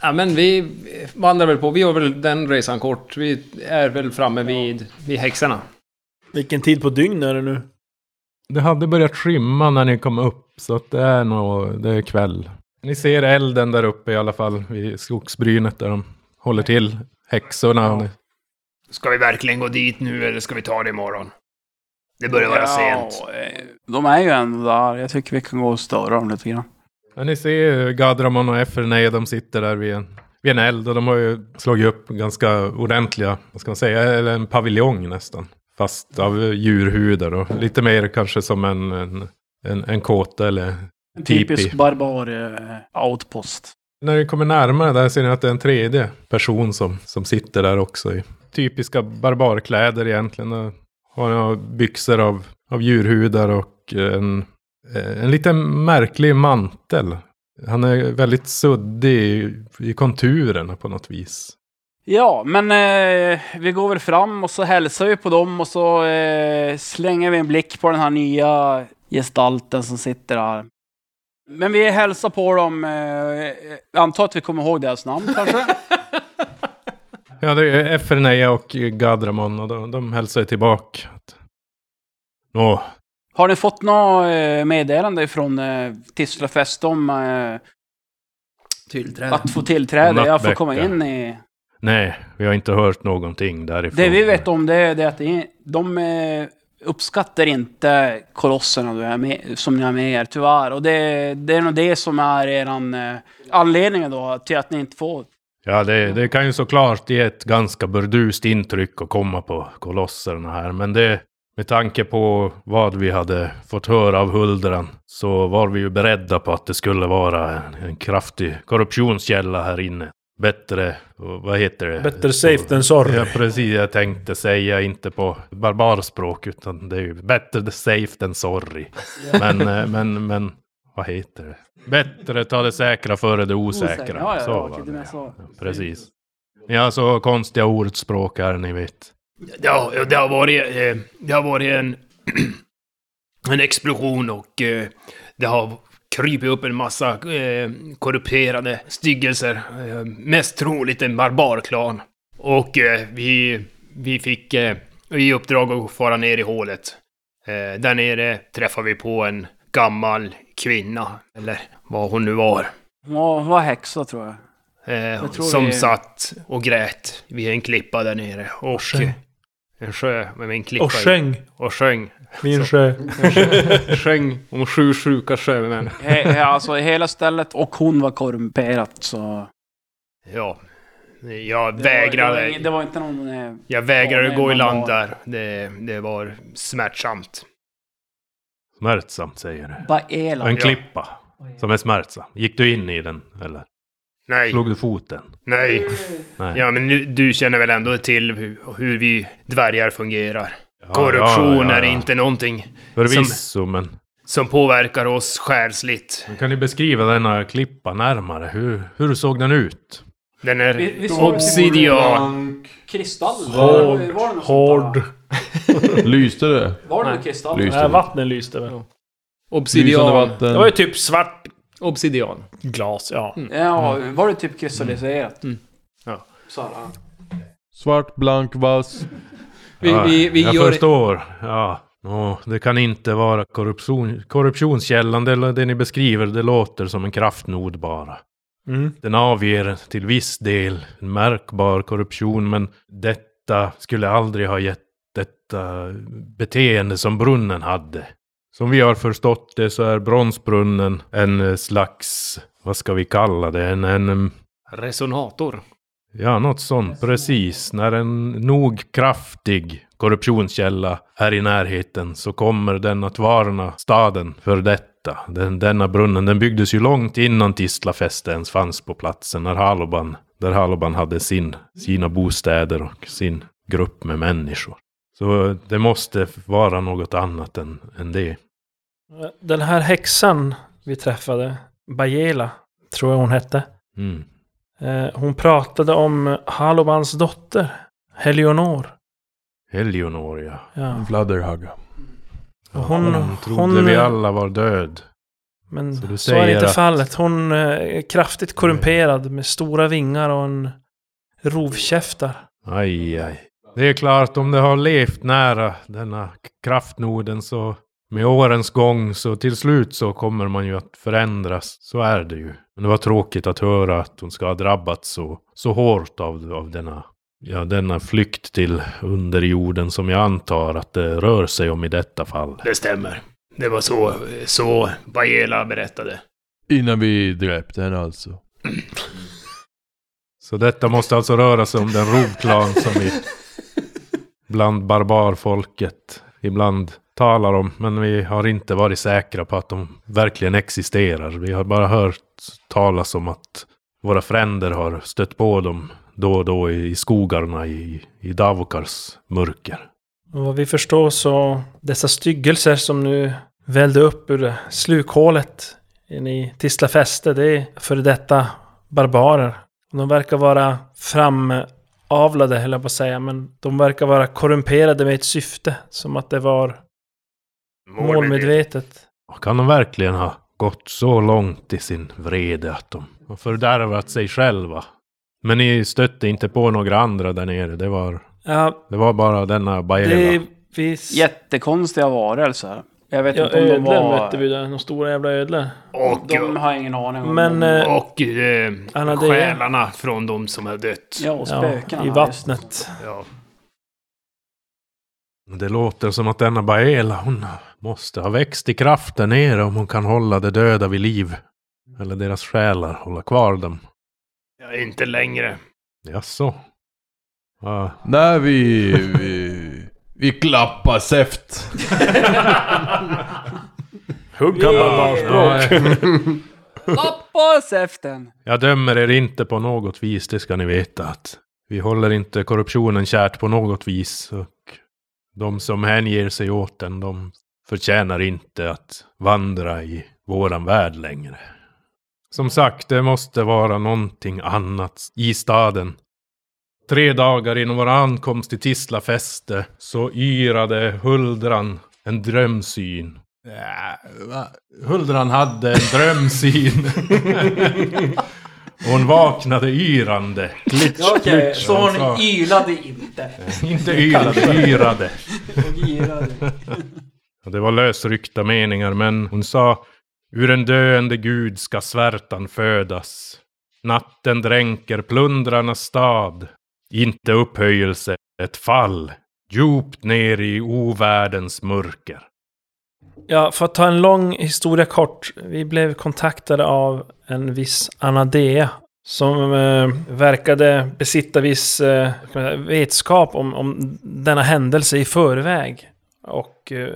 L: Ja, men vi vandrar väl på. Vi har väl den resan kort. Vi är väl framme vid, vid häxorna.
H: Vilken tid på dygn är det nu?
D: Det hade börjat skymma när ni kom upp, så att det är nog, det är kväll. Ni ser elden där uppe i alla fall, vid skogsbrynet där de håller till. Häxorna. ni-
F: Ska vi verkligen gå dit nu eller ska vi ta det imorgon? Det börjar vara sent.
C: eh, De är ju ändå där. Jag tycker vi kan gå och störa dem lite grann.
D: Ja, ni ser Gadramon och Efernei, de sitter där vid en, vid en eld och de har ju slagit upp ganska ordentliga, vad ska man säga, eller en paviljong nästan. Fast av djurhudar och lite mer kanske som en, en, en, en kåta eller
C: En typisk barbar eh, outpost.
D: När ni kommer närmare där ser ni att det är en tredje person som, som sitter där också i typiska barbarkläder egentligen. Och Har byxor av, av djurhudar och en, eh, en lite märklig mantel. Han är väldigt suddig i, i konturerna på något vis.
C: Ja, men eh, vi går väl fram och så hälsar vi på dem och så eh, slänger vi en blick på den här nya gestalten som sitter där. Men vi hälsar på dem. Eh, antar att vi kommer ihåg deras namn kanske? <laughs>
D: Ja, det är Efernea och Gadramon och de, de hälsar tillbaka. Nå,
C: Har ni fått något eh, meddelande från eh, Tislafest om eh,
L: Tillträde.
C: att få tillträde? Jag får komma in i...
D: nej, vi har inte hört någonting därifrån.
C: Det vi vet om det är det att de eh, uppskattar inte kolosserna du är med, som ni har med er, tyvärr. Och det, det är nog det som är eran eh, anledning då till att ni inte får.
D: Ja, det, det kan ju såklart ge ett ganska burdust intryck att komma på kolosserna här. Men det, med tanke på vad vi hade fått höra av Huldran så var vi ju beredda på att det skulle vara en, en kraftig korruptionskälla här inne. Bättre, vad heter det?
H: Better safe than sorry.
D: Ja, precis. Jag tänkte säga inte på barbarspråk, utan det är ju better safe than sorry. Men, eh, men, men, vad heter det? Bättre ta det säkra före det osäkra.
C: Osäkra. Ja, ja,
D: så
C: ja,
D: var det. Ja, precis. Ni har så konstiga ordspråk här, ni vet.
F: Ja, ja, det har varit, eh, det har varit en, <clears throat> en explosion och eh, det har krypit upp en massa eh, korrumperade styggelser. Eh, mest troligt en barbarklan. Och eh, vi, vi fick eh, i uppdrag att fara ner i hålet. Eh, där nere träffade vi på en gammal kvinna, eller vad hon nu var.
C: Hon var, hon var häxa tror jag.
F: Eh,
C: tror
F: som
C: vi-
F: satt och grät vid en klippa där nere. Och
H: sjöng.
F: en sjö med en klippa
H: Och
F: i.
H: sjöng.
F: Och sjöng.
H: Min sjö. <laughs>
L: Sjöng om sju sjuka sjömän.
C: He, he, alltså hela stället och hon var korrumperat så...
F: Ja. Jag
C: var, det, var,
F: vägrade,
C: det var inte någon... Eh,
F: jag vägrade
C: Ja,
F: gå i land
C: var-
F: där. Det, det var smärtsamt.
D: Smärtsamt säger du.
C: Baela.
D: En klippa. Som är smärtsam. Gick du in i den eller?
F: Nej,
D: Slog du foten?
F: nej.
D: Nej.
F: Ja, men nu, du känner väl ändå till hur, hur vi dvärgar fungerar?
D: Ja,
F: Korruption
D: ja, ja,
F: är inte någonting
D: Förvisso, men...
F: som påverkar oss själsligt.
D: men Kan ni beskriva denna klippa närmare? Hur, hur såg den ut?
F: Den
C: Vi-
F: är
C: vi såg det
F: obsidian.
C: Kristall?
H: Hård,
C: Var det
H: hård. <laughs>
B: Lyste det?
C: Var det något kristall?
B: Lyste
H: Nej,
B: det?
H: vattnet lyste väl.
L: Obsidian.
B: vatten.
H: Det var ju typ svart
L: Obsidian.
H: glas, ja.
C: Ja, var det typ kristalliserat?
L: Mm.
F: Ja.
C: Så här, ja.
B: Svart, blank, vass.
L: Vi,
D: Ja,
L: vi, vi
D: jag
L: gör...
D: förstår. Ja. Nå, det kan inte vara korruption, korruptionskällan. Det, det ni beskriver, det låter som en kraftnod bara.
H: Mm.
D: Den avger till viss del en märkbar korruption, men detta skulle aldrig ha gett detta beteende som brunnen hade. Som vi har förstått det så är bronsbrunnen en slags, vad ska vi kalla det, en, en
L: Resonator.
D: Ja, något sånt. Precis. När en nog kraftig korruptionskälla är i närheten så kommer den att varna staden för detta. Den, denna brunnen den byggdes ju långt innan Tislafäste ens fanns på platsen. När Haloban, där Haloban hade sin, sina bostäder och sin grupp med människor. Så det måste vara något annat än, än det.
H: Den här häxan vi träffade, Bajela, tror jag hon hette.
D: Mm.
H: Eh, hon pratade om Halobans dotter, Helionor.
D: Helionor, ja.
H: Ja.
B: Fladderhagga.
H: Och hon,
D: Hon trodde
H: hon,
D: vi alla var död.
H: Men
D: Så
H: så, är inte
D: att-
H: fallet. Hon eh, är kraftigt korrumperad med stora vingar och en rovkäftar.
D: Aj, aj. Det är klart, om det har levt nära denna kraftnoden så med årens gång så till slut så kommer man ju att förändras. Så är det ju. Men det var tråkigt att höra att hon ska ha drabbats så, så hårt av, av denna, ja, denna flykt till underjorden som jag antar att det rör sig om i detta fall.
F: Det stämmer. Det var så, så Bajela berättade.
B: Innan vi dräpte henne alltså.
D: Så detta måste alltså röra sig om den rovklan som vi bland barbarfolket ibland talar om. Men vi har inte varit säkra på att de verkligen existerar. Vi har bara hört talas om att våra fränder har stött på dem då och då i, skogarna i, i Davokars mörker.
H: Och vad vi förstår så dessa styggelser som nu välde upp ur slukhålet in i Tislafäste, det är före detta barbarer. De verkar vara framavlade, höll jag på att säga, men de verkar vara korrumperade med ett syfte. Som att det var målmedvetet.
D: Kan de verkligen ha gått så långt i sin vrede att de har fördärvat sig själva? Men ni stötte inte på några andra där nere. Det var,
H: Ja,
D: det var bara denna Bajela.
H: det... Vi...
C: Jättekonstiga varelser. Jag vet
H: Ja,
C: inte om de
H: ödlor
C: var...
H: mötte vi där. De stora jävla ödlor.
F: Och,
C: De har jag ingen aning om.
H: Men,
C: de-
H: eh,
F: och eh,
H: Anna, det är-
F: själarna från de som har dött.
C: Ja, och
H: Ja,
C: spökena.
H: I
C: just.
H: vattnet.
F: Ja.
D: Det låter som att denna Baela, hon måste ha växt i kraft där nere om hon kan hålla de döda vid liv. Eller deras själar, hålla kvar dem.
F: ja, inte längre.
D: Jaså? Ja,
B: Nej, vi... Vi, vi klappar säft.
H: Hugga barbarspråk.
C: Lappa säften!
D: jag dömer er inte på något vis, det ska ni veta. att Vi håller inte korruptionen kärt på något vis. Och de som hänger sig åt den, de förtjänar inte att vandra i våran värld längre. Som sagt, det måste vara någonting annat i staden. Tre dagar innan vår ankomst till Tisla fäste så yrade Huldran en drömsyn. Äh? Huldran hade en drömsyn. <laughs> Hon vaknade yrande.
C: Ja, Okej, så hon
D: sa-
C: ylade inte.
D: Inte yrade, yrade.
C: Hon yrade. <laughs> <laughs>
D: Och det var lösryckta meningar, men hon sa Ur en döende gud ska svärtan födas. Natten dränker plundrarnas stad. Inte upphöjelse, ett fall. Djupt ner i ovärldens mörker.
H: Ja, för att ta en lång historia kort. Vi blev kontaktade av en viss Anadea Som eh, verkade besitta viss eh, vetskap om, om denna händelse i förväg. Och eh,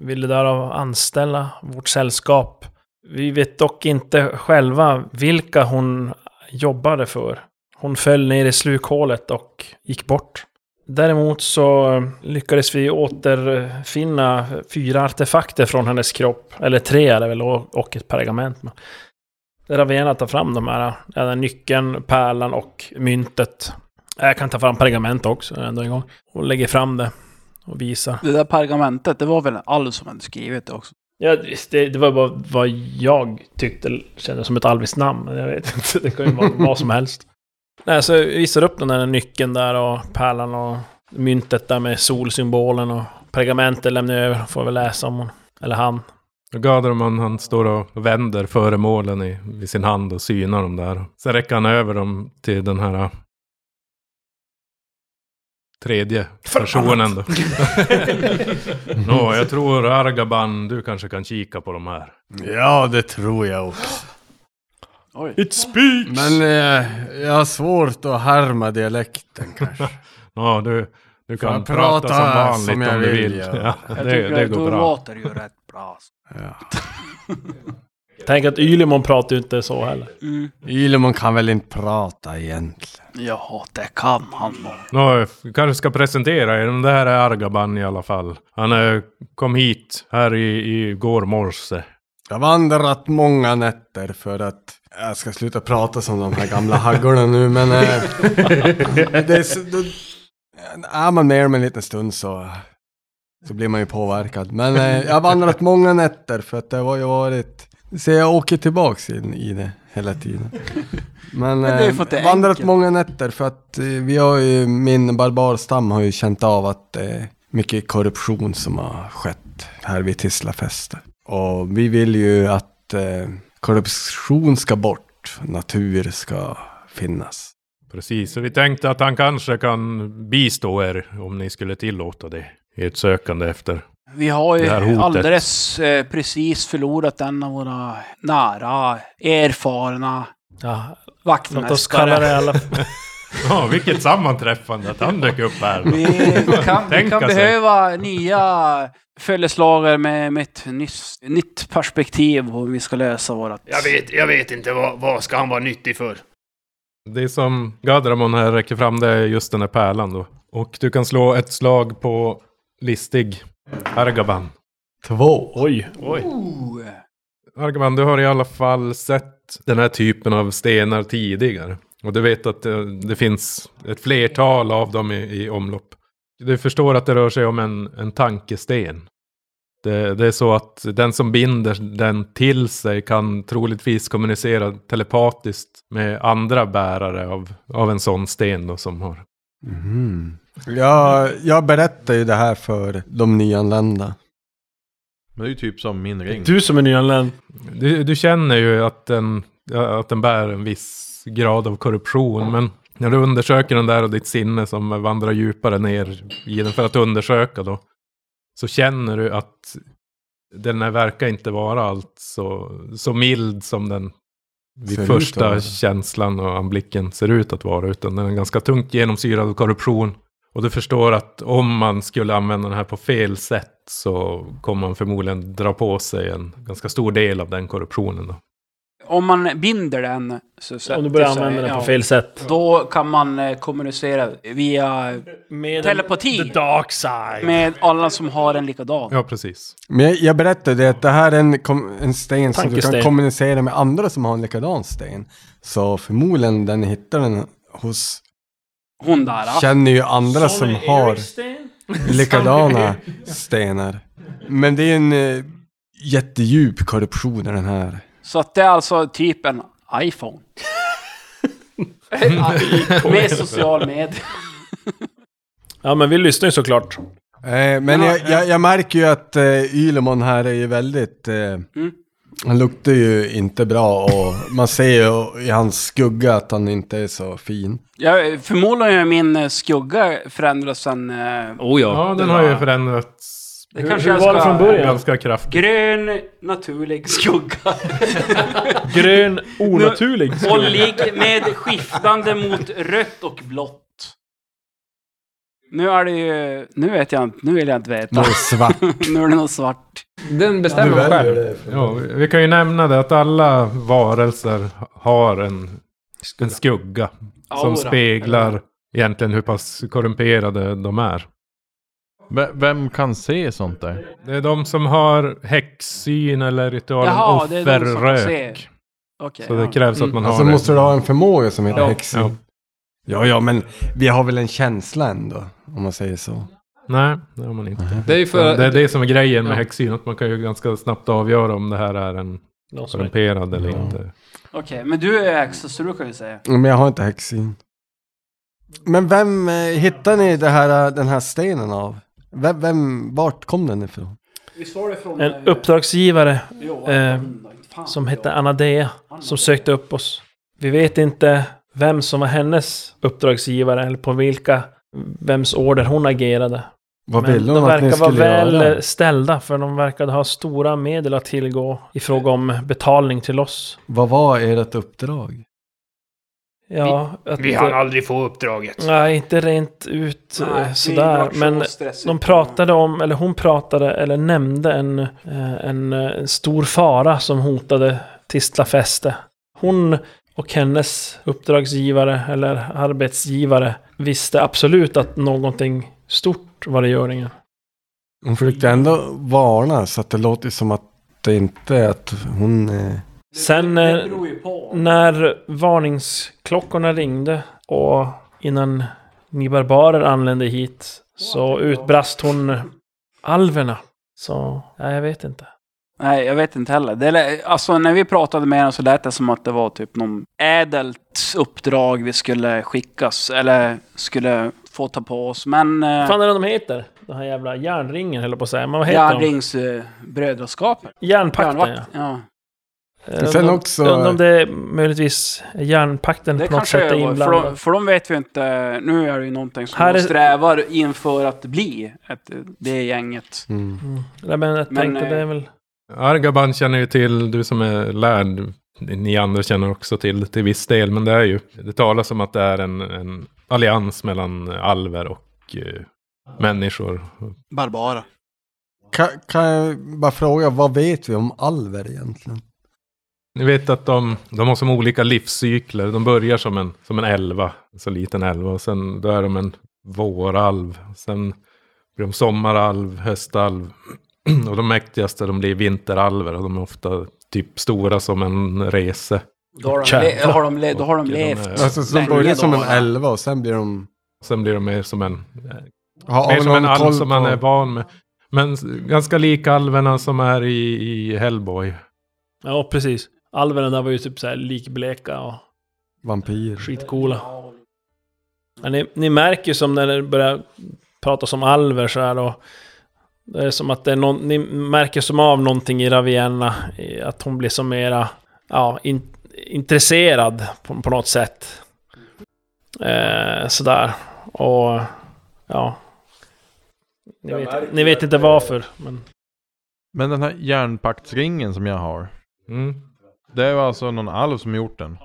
H: ville därav anställa vårt sällskap. Vi vet dock inte själva vilka hon jobbade för. Hon föll ner i slukhålet och gick bort. Däremot så lyckades vi återfinna fyra artefakter från hennes kropp. Eller tre är det väl, och ett pergament. Där har vi gärna ta fram de här. Den här nyckeln, pärlan och myntet. Jag kan ta fram pergament också ändå en gång. Och lägger fram det. Och visar.
C: Det där pergamentet, det var väl Al som hade skrivit det också?
H: Ja, det, det var bara vad jag tyckte kändes som ett alviskt namn. men Jag vet inte, det kan ju vara vad som helst. Nej, så jag visar upp den där nyckeln där och pärlan och myntet där med solsymbolen och pergamentet lämnar jag över. Får väl läsa om hon, eller han.
D: Och Gadraman han står och vänder föremålen i, i sin hand och synar dem där. Sen räcker han över dem till den här tredje personen då. <laughs> Nå, jag tror Argaban, du kanske kan kika på de här.
K: Ja, det tror jag också.
C: Oj.
H: It speaks!
K: Men eh, jag har svårt att härma dialekten kanske. <laughs>
D: Ja, du, du kan
K: jag
D: prata,
K: prata
D: som vanligt
K: som jag
D: om du
K: vill
D: vill.
K: göra? <laughs>
D: Ja,
C: Jag
D: det,
C: tycker
D: det
C: att
D: går bra.
C: låter det ju rätt bra.
K: Ja.
H: Tänk att Ylimon pratar ju inte så heller.
C: Mm.
K: Ylemon kan väl inte prata egentligen.
C: Ja, det kan han nog.
D: Nå, vi kanske ska presentera er. Det här är Argaban i alla fall. Han eh, kom hit här i, i går morse.
K: Jag har vandrat många nätter för att jag ska sluta prata som de här gamla haggorna nu men eh, <laughs> det är så, då, är man med dem en liten stund så, så blir man ju påverkad. Men eh, jag har vandrat många nätter för att det har ju varit så jag åker tillbaks in i det hela tiden. <laughs> Men,
C: Men det är
K: eh,
C: för att det är
K: vandrat
C: enkelt.
K: många nätter för att eh, vi har ju, min barbarstam har ju känt av att det är mycket korruption som har skett här vid Tislafäste. Och vi vill ju att eh, korruption ska bort, natur ska finnas.
D: Precis, så vi tänkte att han kanske kan bistå er om ni skulle tillåta det. I ett sökande efter.
C: Vi har ju alldeles eh, precis förlorat en av våra nära, erfarna
H: Ja,
C: vaktmästare.
H: låt oss kalla det alla. <laughs>
D: Ja, vilket sammanträffande att han dök upp här.
C: Vi kan, vi kan behöva nya följeslagare med, med ett nyss, nytt perspektiv på hur vi ska lösa vårat...
F: Jag vet, jag vet inte vad, vad ska han vara nyttig för.
D: Det som Gadramon här räcker fram det är just den här pärlan då. Och du kan slå ett slag på listig. Argaban.
K: Två.
H: Oj, oj.
C: Oh.
D: Argaban, du har i alla fall sett den här typen av stenar tidigare. Och du vet att det, det finns ett flertal av dem i, i omlopp. Du förstår att det rör sig om en, en tankesten. Det, det är så att den som binder den till sig kan troligtvis kommunicera telepatiskt med andra bärare av, av en sån sten då, som har.
K: Mhm. Jag, jag berättar ju det här för de nyanlända.
B: Men det är ju typ som min ring.
H: Du som är nyanländ.
D: Du, du känner ju att den, att den bär en viss grad av korruption. Men när du undersöker den där och ditt sinne som vandrar djupare ner i den för att undersöka då. Så känner du att den här verkar inte vara allt så, så mild som den vid
K: Ser
D: första känslan och anblicken ser ut att vara. Utan den är ganska tungt genomsyrad av korruption. Och du förstår att om man skulle använda den här på fel sätt så kommer man förmodligen dra på sig en ganska stor del av den korruptionen. Då.
C: Om man binder den... Så
H: Om
C: sätter
H: du börjar
C: sig-
H: använda den på
C: ja,
H: fel sätt.
C: Då kan man eh, kommunicera via...
H: Med
C: Telepati.
H: The dark side.
C: Med alla som har en likadan.
D: Ja, precis.
K: Men jag, jag berättade det att det här är en, en sten som du kan kommunicera med andra som har en likadan sten. Så förmodligen den hittar den hos,
C: Hon där. ja.
K: känner ju andra som har likadana <laughs> stenar. Men det är en eh, jättedjup korruption i den här.
C: Så att det är alltså typ en iPhone. <laughs> med social med. <laughs>
H: Ja, men vi lyssnar ju såklart.
K: Eh, men jag, jag, jag märker ju att eh, Ylemon här är ju väldigt... Eh, Han luktar ju inte bra och man ser ju i hans skugga att han inte är så fin.
C: Jag förmodligen har min eh, skugga förändrats sen... Eh,
L: Oh ja.
D: Ja, den har ju förändrats
C: Det
H: Hur,
C: kanske
H: hur var det från början?
D: Ganska kraftigt.
C: Grön, naturlig skugga.
H: Grön, onaturlig.
C: Ollig med skiftande mot rött och blått. Nu är det ju... Nu vet jag inte. Nu vill jag inte veta.
K: Något svart. <laughs>
C: nu är det något svart.
L: Den bestämmer man själv.
D: Ja, vi kan ju nämna det att alla varelser har en, en skugga. Som
C: Aura.
D: speglar egentligen hur pass korrumperade de är.
B: V- Vem kan se sånt där?
D: Det är de som har häxsyn eller ritualen
C: Jaha, det är de som
D: offerrök.
C: Okej.
D: Så det
C: ja.
D: krävs att man har
K: Alltså
D: det.
K: måste du ha en förmåga som heter
L: Ja.
K: häxsyn.
D: Ja.
K: Ja, ja, men vi har väl en känsla ändå, om man säger så.
D: Nej, det har man inte.
L: Det är för...
D: Det är det som är grejen med
L: Ja.
D: häxsyn, att man kan ju ganska snabbt avgöra om det här är en korrumperad eller
K: Ja.
D: inte.
C: Okej, men du är häxa så du kan ju säga.
K: Men jag har inte häxsyn. Men vem eh, hittade ni det här, eh, den här stenen av? Vem, vem, vart kom den ifrån?
H: En uppdragsgivare eh, som hette Anadea som sökte upp oss. Vi vet inte vem som var hennes uppdragsgivare eller på vilka, vems order hon agerade.
K: Vad
H: Men
K: ville
H: de
K: hon att ni
H: verkar vara
K: skulle
H: väl
K: göra?
H: ställda för de verkade ha stora medel att tillgå i fråga om betalning till oss.
K: Vad var ert uppdrag?
H: Ja, att,
F: Vi hann aldrig få uppdraget.
H: Nej, inte rent ut eh, sådär. Men de pratade om, eller hon pratade, eller nämnde en, eh, en, eh, en stor fara som hotade Tistla fäste. Hon och hennes uppdragsgivare, eller arbetsgivare, visste absolut att någonting stort var i görningen.
K: Hon försökte ändå varna så att det låter som att det inte är att hon... Eh,
H: Sen eh, när varningsklockorna ringde och innan ni barbarer anlände hit så utbrast hon alverna. Så, ja, jag vet inte.
C: Nej, jag vet inte heller. Det lä- alltså, när vi pratade med henne så lät det som att det var typ någon ädelt uppdrag vi skulle skickas, eller skulle få ta på oss. Men...
H: Vad
C: Eh,
H: fan är det de heter? Den här jävla järnringen höll jag på att säga. Men vad heter de?
C: Järnrings eh, brödraskapet.
H: Järnpakten ja.
C: Ja.
H: Eh,
K: Sen
H: undrar-
K: också-
H: Undrar om det är möjligtvis järnpakten
C: Det
H: på något
C: kanske
H: sätt är
C: är, för,
H: inblandad.
C: de, för de vet vi inte. Nu är det ju någonting som
H: Här
C: de
H: är-
C: strävar inför att bli ett, det gänget.
K: mm.
H: Mm. Nej, men jag
C: Men,
H: tänkte
C: eh,
H: det är väl...
D: Argaban känner ju till, du som är lärd, ni andra känner också till till viss del, men det är ju, det talas om att det är en, en allians mellan alver och eh, människor.
O: Barbara.
K: kan, kan jag bara fråga, vad vet vi om alver egentligen?
D: Ni vet att de, de har som olika livscykler. De börjar som en, som en elva, så liten elva. Och sen då är de en våralv. Sen blir de sommaralv, höstalv. <clears throat> Och de mäktigaste de blir vinteralver. Och de är ofta typ stora som en rese.
C: Då har de, le, har de, le, då har de
D: de
C: levt.
D: är-
K: Alltså, så de börjar som en
C: va?
K: elva och sen blir de...
D: Sen blir de mer som en,
K: Har,
D: mer som en alv som man är van med. Men ganska lika alverna som är i, i Hellboy.
H: Ja, precis. Alverna där var ju typ så här likbleka och
K: Vampyr.
H: skitcoola. Men ni, ni märker ju som när det börjar pratas om alver så här och det är som att det är någon, ni märker som av någonting i Ravienna, att hon blir som mera, ja, in, intresserad på, på något sätt. Eh, sådär. Och, ja. Ni vet, ni vet inte varför, men...
B: Men den här järnpaktsringen som jag har.
D: Mm.
B: Det är alltså någon alv som gjort den.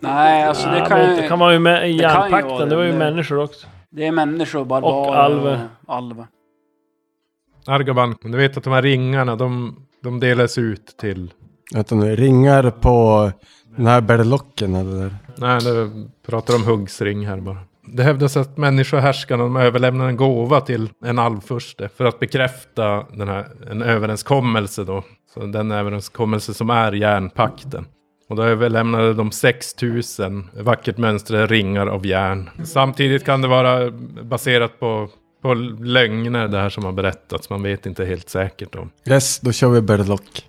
C: Nej, alltså det
H: Ja,
C: kan ju...
H: det kan vara ju med i
C: det kan ju vara
H: järnpakten, det var ju
C: det.
H: människor också.
C: Det är människor, barbarer
H: Och alver.
C: och alver.
D: Argaban, du vet att de här ringarna, de, de delas ut till
K: Vänta nu, ringar på den här berlocken eller.
D: Nej, det pratar om huggsring här bara. Det hävdas att människohärskarna de överlämnar en gåva till en alvfurste för att bekräfta den här, en överenskommelse då. Så den överenskommelse som är järnpakten. Och då överlämnade de 6000 vackert mönstrade ringar av järn. Samtidigt kan det vara baserat på, på lögner det här som har berättats. Man vet inte helt säkert om.
K: Yes, då kör vi berlock.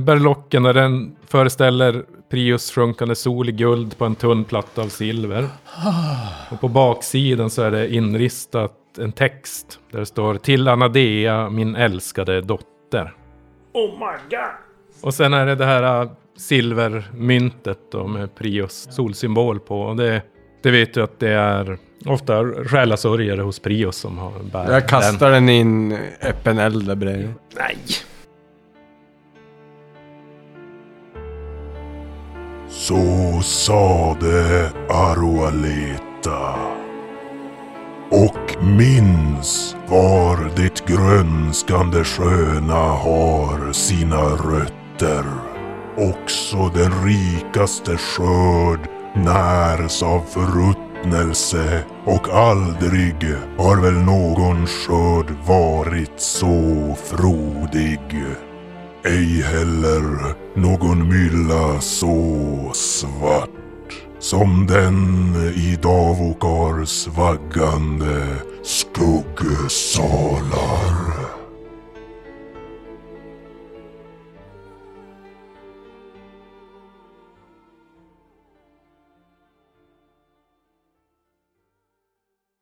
D: Berlocken den föreställer Prius sjunkande sol i guld på en tunn platta av silver. Och på baksidan så är det inristat en text där det står Till Anadea, min älskade dotter.
H: Oh my god!
D: Och sen är det det här äh, silvermyntet då med Prius solsymbol på. Och det Det vet du att det är ofta själasörjare hos Prios som har bär
K: Jag kastar den i en öppen eld där bredvid.
F: Nej.
A: Så sade Aroaleta. Och minns var det grönskande sköna har sina rötter. Också den rikaste skörd närs av förruttnelse och aldrig har väl någon skörd varit så frodig. Ej heller någon mylla så svart som den i Davokars vaggande skuggsalar.